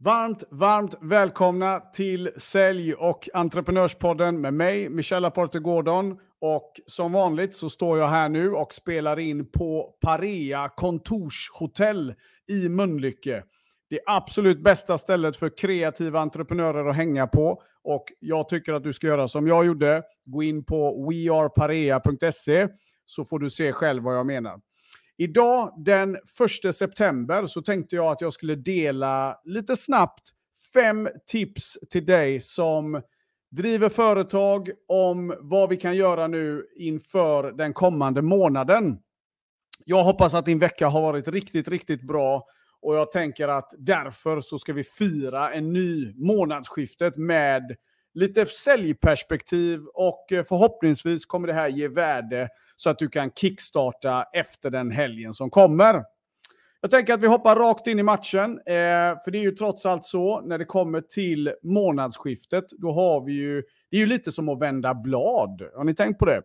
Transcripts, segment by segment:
Varmt, varmt välkomna till Sälj och entreprenörspodden med mig, Michel Aporte Gordon. Och som vanligt så står jag här nu och spelar in på Parea kontorshotell i Mölnlycke. Det absolut bästa stället för kreativa entreprenörer att hänga på. Och jag tycker att du ska göra som jag gjorde. Gå in på wearparea.se så får du se själv vad jag menar. Idag den 1 september så tänkte jag att jag skulle dela lite snabbt fem tips till dig som driver företag om vad vi kan göra nu inför den kommande månaden. Jag hoppas att din vecka har varit riktigt, riktigt bra och jag tänker att därför så ska vi fira en ny månadsskiftet med lite säljperspektiv och eh, förhoppningsvis kommer det här ge värde så att du kan kickstarta efter den helgen som kommer. Jag tänker att vi hoppar rakt in i matchen, eh, för det är ju trots allt så när det kommer till månadsskiftet, då har vi ju, det är ju lite som att vända blad. Har ni tänkt på det?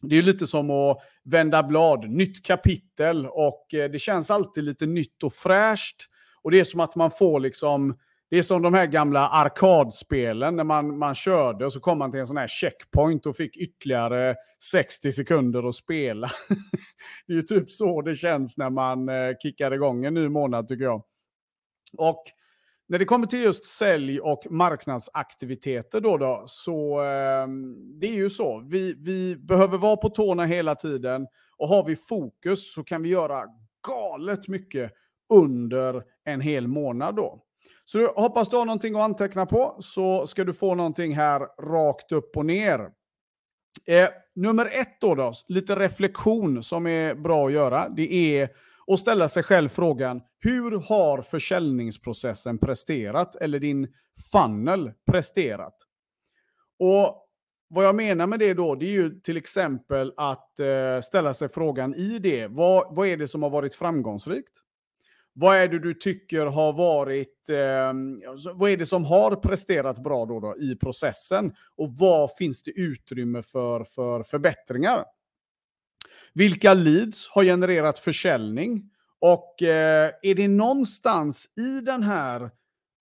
Det är ju lite som att vända blad, nytt kapitel och eh, det känns alltid lite nytt och fräscht. Och det är som att man får liksom det är som de här gamla arkadspelen när man, man körde och så kom man till en sån här checkpoint och fick ytterligare 60 sekunder att spela. det är ju typ så det känns när man eh, kickar igång en ny månad tycker jag. Och när det kommer till just sälj och marknadsaktiviteter då, då så eh, det är ju så. Vi, vi behöver vara på tårna hela tiden och har vi fokus så kan vi göra galet mycket under en hel månad då. Så du, hoppas du har någonting att anteckna på så ska du få någonting här rakt upp och ner. Eh, nummer ett då, då, lite reflektion som är bra att göra, det är att ställa sig själv frågan, hur har försäljningsprocessen presterat? Eller din funnel presterat? Och vad jag menar med det då, det är ju till exempel att eh, ställa sig frågan i det, vad, vad är det som har varit framgångsrikt? Vad är det du tycker har varit, eh, vad är det som har presterat bra då, då i processen? Och vad finns det utrymme för, för förbättringar? Vilka leads har genererat försäljning? Och eh, är det någonstans i den här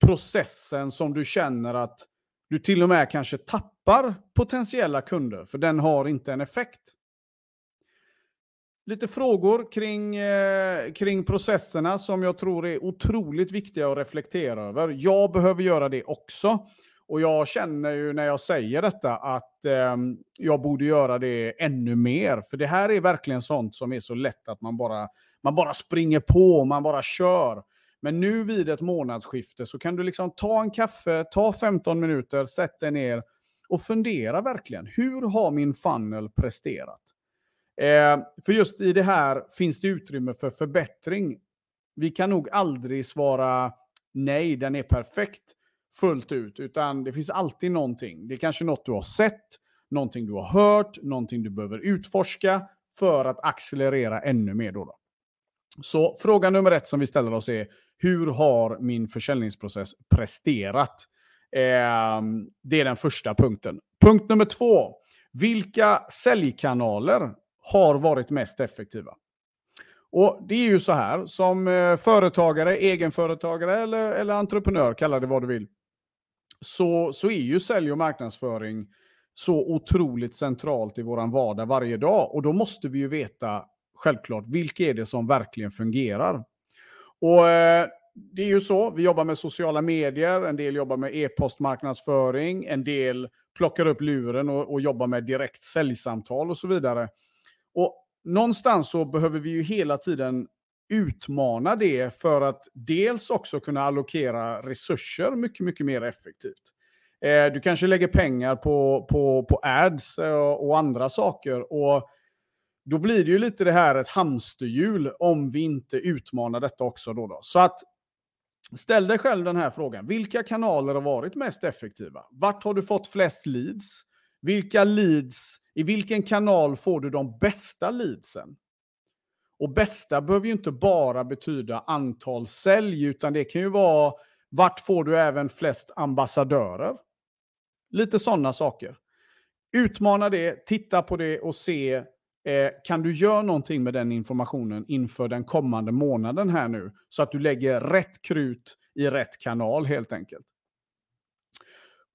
processen som du känner att du till och med kanske tappar potentiella kunder, för den har inte en effekt? Lite frågor kring, eh, kring processerna som jag tror är otroligt viktiga att reflektera över. Jag behöver göra det också. Och jag känner ju när jag säger detta att eh, jag borde göra det ännu mer. För det här är verkligen sånt som är så lätt att man bara, man bara springer på, man bara kör. Men nu vid ett månadsskifte så kan du liksom ta en kaffe, ta 15 minuter, sätt dig ner och fundera verkligen. Hur har min funnel presterat? Eh, för just i det här finns det utrymme för förbättring. Vi kan nog aldrig svara nej, den är perfekt fullt ut, utan det finns alltid någonting. Det är kanske något du har sett, någonting du har hört, någonting du behöver utforska för att accelerera ännu mer. Då, då. Så fråga nummer ett som vi ställer oss är, hur har min försäljningsprocess presterat? Eh, det är den första punkten. Punkt nummer två. Vilka säljkanaler har varit mest effektiva. Och Det är ju så här, som eh, företagare, egenföretagare eller, eller entreprenör, kalla det vad du vill, så, så är ju sälj och marknadsföring så otroligt centralt i vår vardag varje dag. Och då måste vi ju veta, självklart, vilka är det som verkligen fungerar. Och eh, det är ju så, vi jobbar med sociala medier, en del jobbar med e-postmarknadsföring, en del plockar upp luren och, och jobbar med direkt säljsamtal och så vidare. Någonstans så behöver vi ju hela tiden utmana det för att dels också kunna allokera resurser mycket, mycket mer effektivt. Eh, du kanske lägger pengar på, på, på ads och, och andra saker. Och då blir det ju lite det här ett hamsterhjul om vi inte utmanar detta också. Då, då. Så att ställ dig själv den här frågan. Vilka kanaler har varit mest effektiva? Vart har du fått flest leads? Vilka leads, i vilken kanal får du de bästa leadsen? Och bästa behöver ju inte bara betyda antal sälj, utan det kan ju vara vart får du även flest ambassadörer? Lite sådana saker. Utmana det, titta på det och se, eh, kan du göra någonting med den informationen inför den kommande månaden här nu? Så att du lägger rätt krut i rätt kanal helt enkelt.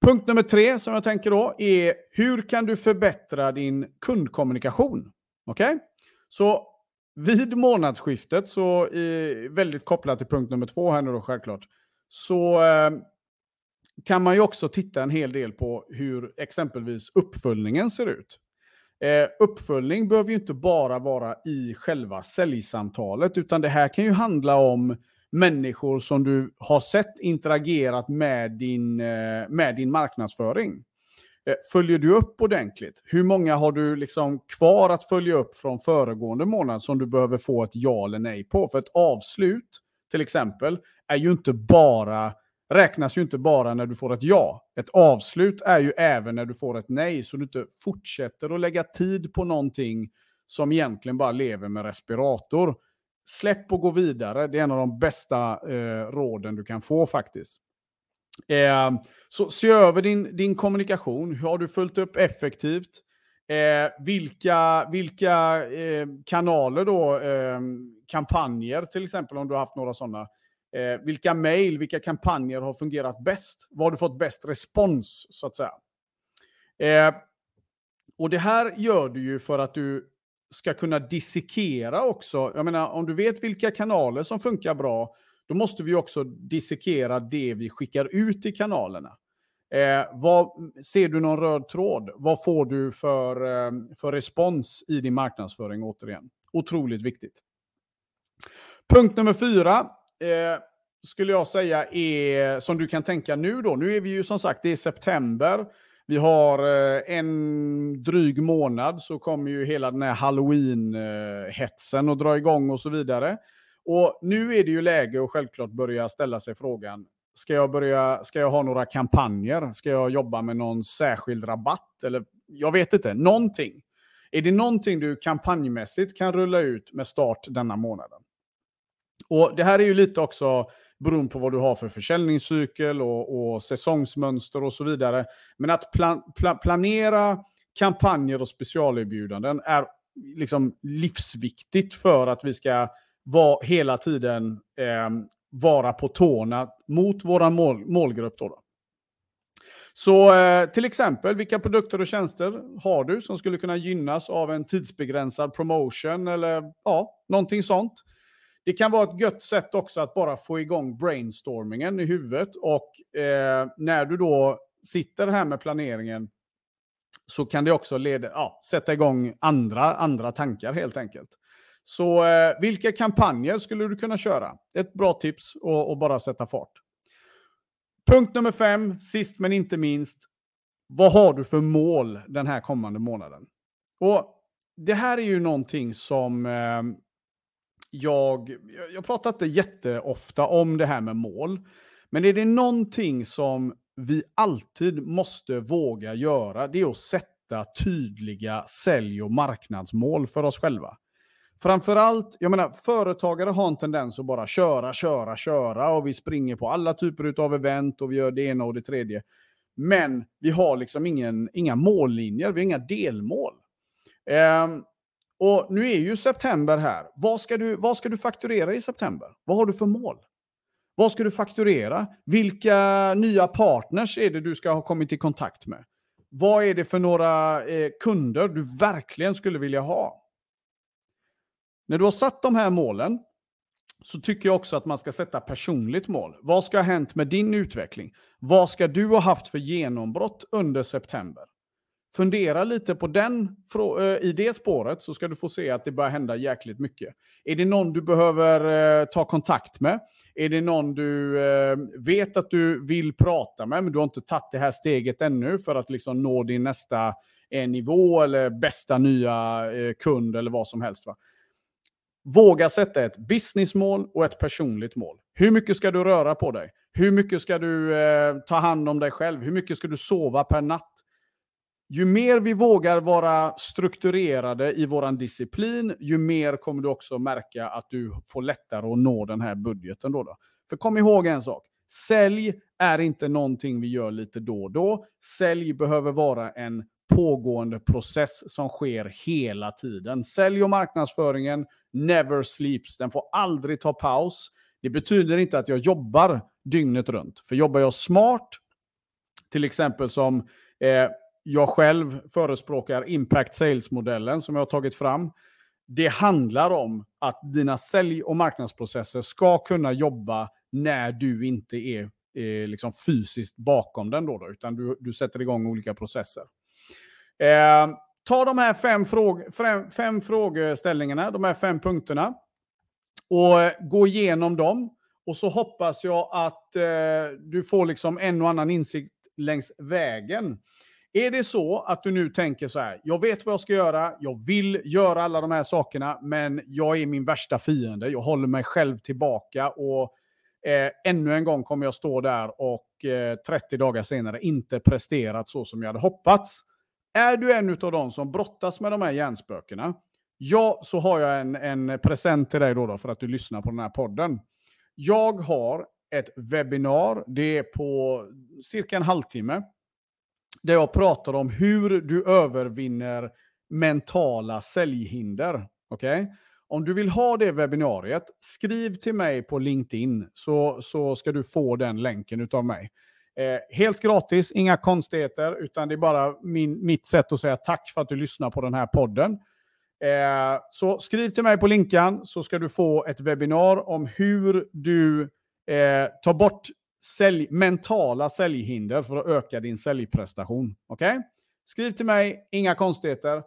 Punkt nummer tre som jag tänker då är hur kan du förbättra din kundkommunikation? Okej? Okay? Så vid månadsskiftet, så i, väldigt kopplat till punkt nummer två här nu då självklart, så eh, kan man ju också titta en hel del på hur exempelvis uppföljningen ser ut. Eh, uppföljning behöver ju inte bara vara i själva säljsamtalet, utan det här kan ju handla om människor som du har sett interagerat med din, eh, med din marknadsföring. Eh, följer du upp ordentligt? Hur många har du liksom kvar att följa upp från föregående månad som du behöver få ett ja eller nej på? För ett avslut, till exempel, är ju inte bara, räknas ju inte bara när du får ett ja. Ett avslut är ju även när du får ett nej, så du inte fortsätter att lägga tid på någonting som egentligen bara lever med respirator. Släpp och gå vidare. Det är en av de bästa eh, råden du kan få faktiskt. Eh, så se över din, din kommunikation. Hur har du följt upp effektivt? Eh, vilka vilka eh, kanaler då, ehm, kampanjer till exempel, om du har haft några sådana. Eh, vilka mejl, vilka kampanjer har fungerat bäst? Vad har du fått bäst respons, så att säga? Eh, och det här gör du ju för att du ska kunna dissekera också. Jag menar, om du vet vilka kanaler som funkar bra, då måste vi också dissekera det vi skickar ut i kanalerna. Eh, vad, ser du någon röd tråd? Vad får du för, eh, för respons i din marknadsföring återigen? Otroligt viktigt. Punkt nummer fyra eh, skulle jag säga är, som du kan tänka nu då, nu är vi ju som sagt, det är september, vi har eh, en dryg månad så kommer ju hela den här halloween-hetsen att dra igång och så vidare. Och nu är det ju läge att självklart börja ställa sig frågan, ska jag, börja, ska jag ha några kampanjer? Ska jag jobba med någon särskild rabatt? Eller jag vet inte, någonting. Är det någonting du kampanjmässigt kan rulla ut med start denna månaden? Och Det här är ju lite också beroende på vad du har för försäljningscykel och, och säsongsmönster och så vidare. Men att plan, pla, planera kampanjer och specialerbjudanden är liksom livsviktigt för att vi ska vara hela tiden eh, vara på tårna mot vår mål, målgrupp. Då, då. Så eh, till exempel, vilka produkter och tjänster har du som skulle kunna gynnas av en tidsbegränsad promotion eller ja, någonting sånt. Det kan vara ett gött sätt också att bara få igång brainstormingen i huvudet och eh, när du då sitter här med planeringen så kan det också leda, ja, sätta igång andra, andra tankar helt enkelt. Så eh, vilka kampanjer skulle du kunna köra? Ett bra tips och, bara sätta fart. Punkt nummer fem, sist men inte minst. Vad har du för mål den här kommande månaden? Och Det här är ju någonting som eh, jag... Jag pratar inte jätteofta om det här med mål. Men är det någonting som vi alltid måste våga göra, det är att sätta tydliga sälj och marknadsmål för oss själva. Framförallt, jag menar, företagare har en tendens att bara köra, köra, köra och vi springer på alla typer av event och vi gör det ena och det tredje. Men vi har liksom ingen, inga mållinjer, vi har inga delmål. Um, och nu är ju september här. Vad ska, du, vad ska du fakturera i september? Vad har du för mål? Vad ska du fakturera? Vilka nya partners är det du ska ha kommit i kontakt med? Vad är det för några eh, kunder du verkligen skulle vilja ha? När du har satt de här målen så tycker jag också att man ska sätta personligt mål. Vad ska ha hänt med din utveckling? Vad ska du ha haft för genombrott under september? Fundera lite på den, eh, i det spåret så ska du få se att det börjar hända jäkligt mycket. Är det någon du behöver eh, ta kontakt med? Är det någon du eh, vet att du vill prata med men du har inte tagit det här steget ännu för att liksom nå din nästa nivå eller bästa nya kund eller vad som helst? Va? Våga sätta ett businessmål och ett personligt mål. Hur mycket ska du röra på dig? Hur mycket ska du eh, ta hand om dig själv? Hur mycket ska du sova per natt? Ju mer vi vågar vara strukturerade i vår disciplin, ju mer kommer du också märka att du får lättare att nå den här budgeten. Då, då. För kom ihåg en sak. Sälj är inte någonting vi gör lite då och då. Sälj behöver vara en pågående process som sker hela tiden. Sälj och marknadsföringen never sleeps. Den får aldrig ta paus. Det betyder inte att jag jobbar dygnet runt. För jobbar jag smart, till exempel som eh, jag själv förespråkar impact sales-modellen som jag har tagit fram. Det handlar om att dina sälj och marknadsprocesser ska kunna jobba när du inte är eh, liksom fysiskt bakom den, då, då utan du, du sätter igång olika processer. Eh, ta de här fem, fråg fem, fem frågeställningarna, de här fem punkterna, och eh, gå igenom dem. Och så hoppas jag att eh, du får liksom en och annan insikt längs vägen. Är det så att du nu tänker så här, jag vet vad jag ska göra, jag vill göra alla de här sakerna, men jag är min värsta fiende, jag håller mig själv tillbaka och eh, ännu en gång kommer jag stå där och eh, 30 dagar senare inte presterat så som jag hade hoppats. Är du en av de som brottas med de här hjärnspökena, ja, så har jag en, en present till dig då, då för att du lyssnar på den här podden. Jag har ett webbinar, det är på cirka en halvtimme, där jag pratar om hur du övervinner mentala säljhinder. Okay? Om du vill ha det webbinariet, skriv till mig på LinkedIn så, så ska du få den länken av mig. Eh, helt gratis, inga konstigheter, utan det är bara min, mitt sätt att säga tack för att du lyssnar på den här podden. Eh, så skriv till mig på Linkan så ska du få ett webbinar om hur du eh, tar bort sälj, mentala säljhinder för att öka din säljprestation. Okej? Okay? Skriv till mig, inga konstigheter.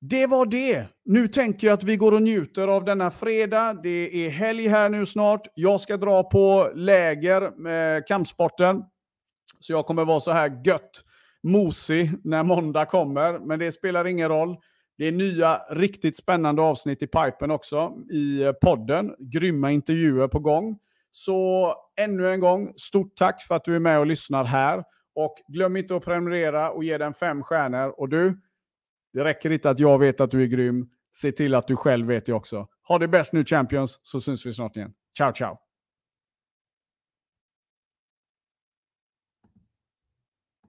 Det var det. Nu tänker jag att vi går och njuter av denna fredag. Det är helg här nu snart. Jag ska dra på läger med kampsporten. Så jag kommer vara så här gött mosig när måndag kommer. Men det spelar ingen roll. Det är nya riktigt spännande avsnitt i pipen också i podden. Grymma intervjuer på gång. Så ännu en gång, stort tack för att du är med och lyssnar här. Och glöm inte att prenumerera och ge den fem stjärnor. Och du, det räcker inte att jag vet att du är grym. Se till att du själv vet det också. Ha det bäst nu Champions, så syns vi snart igen. Ciao, ciao!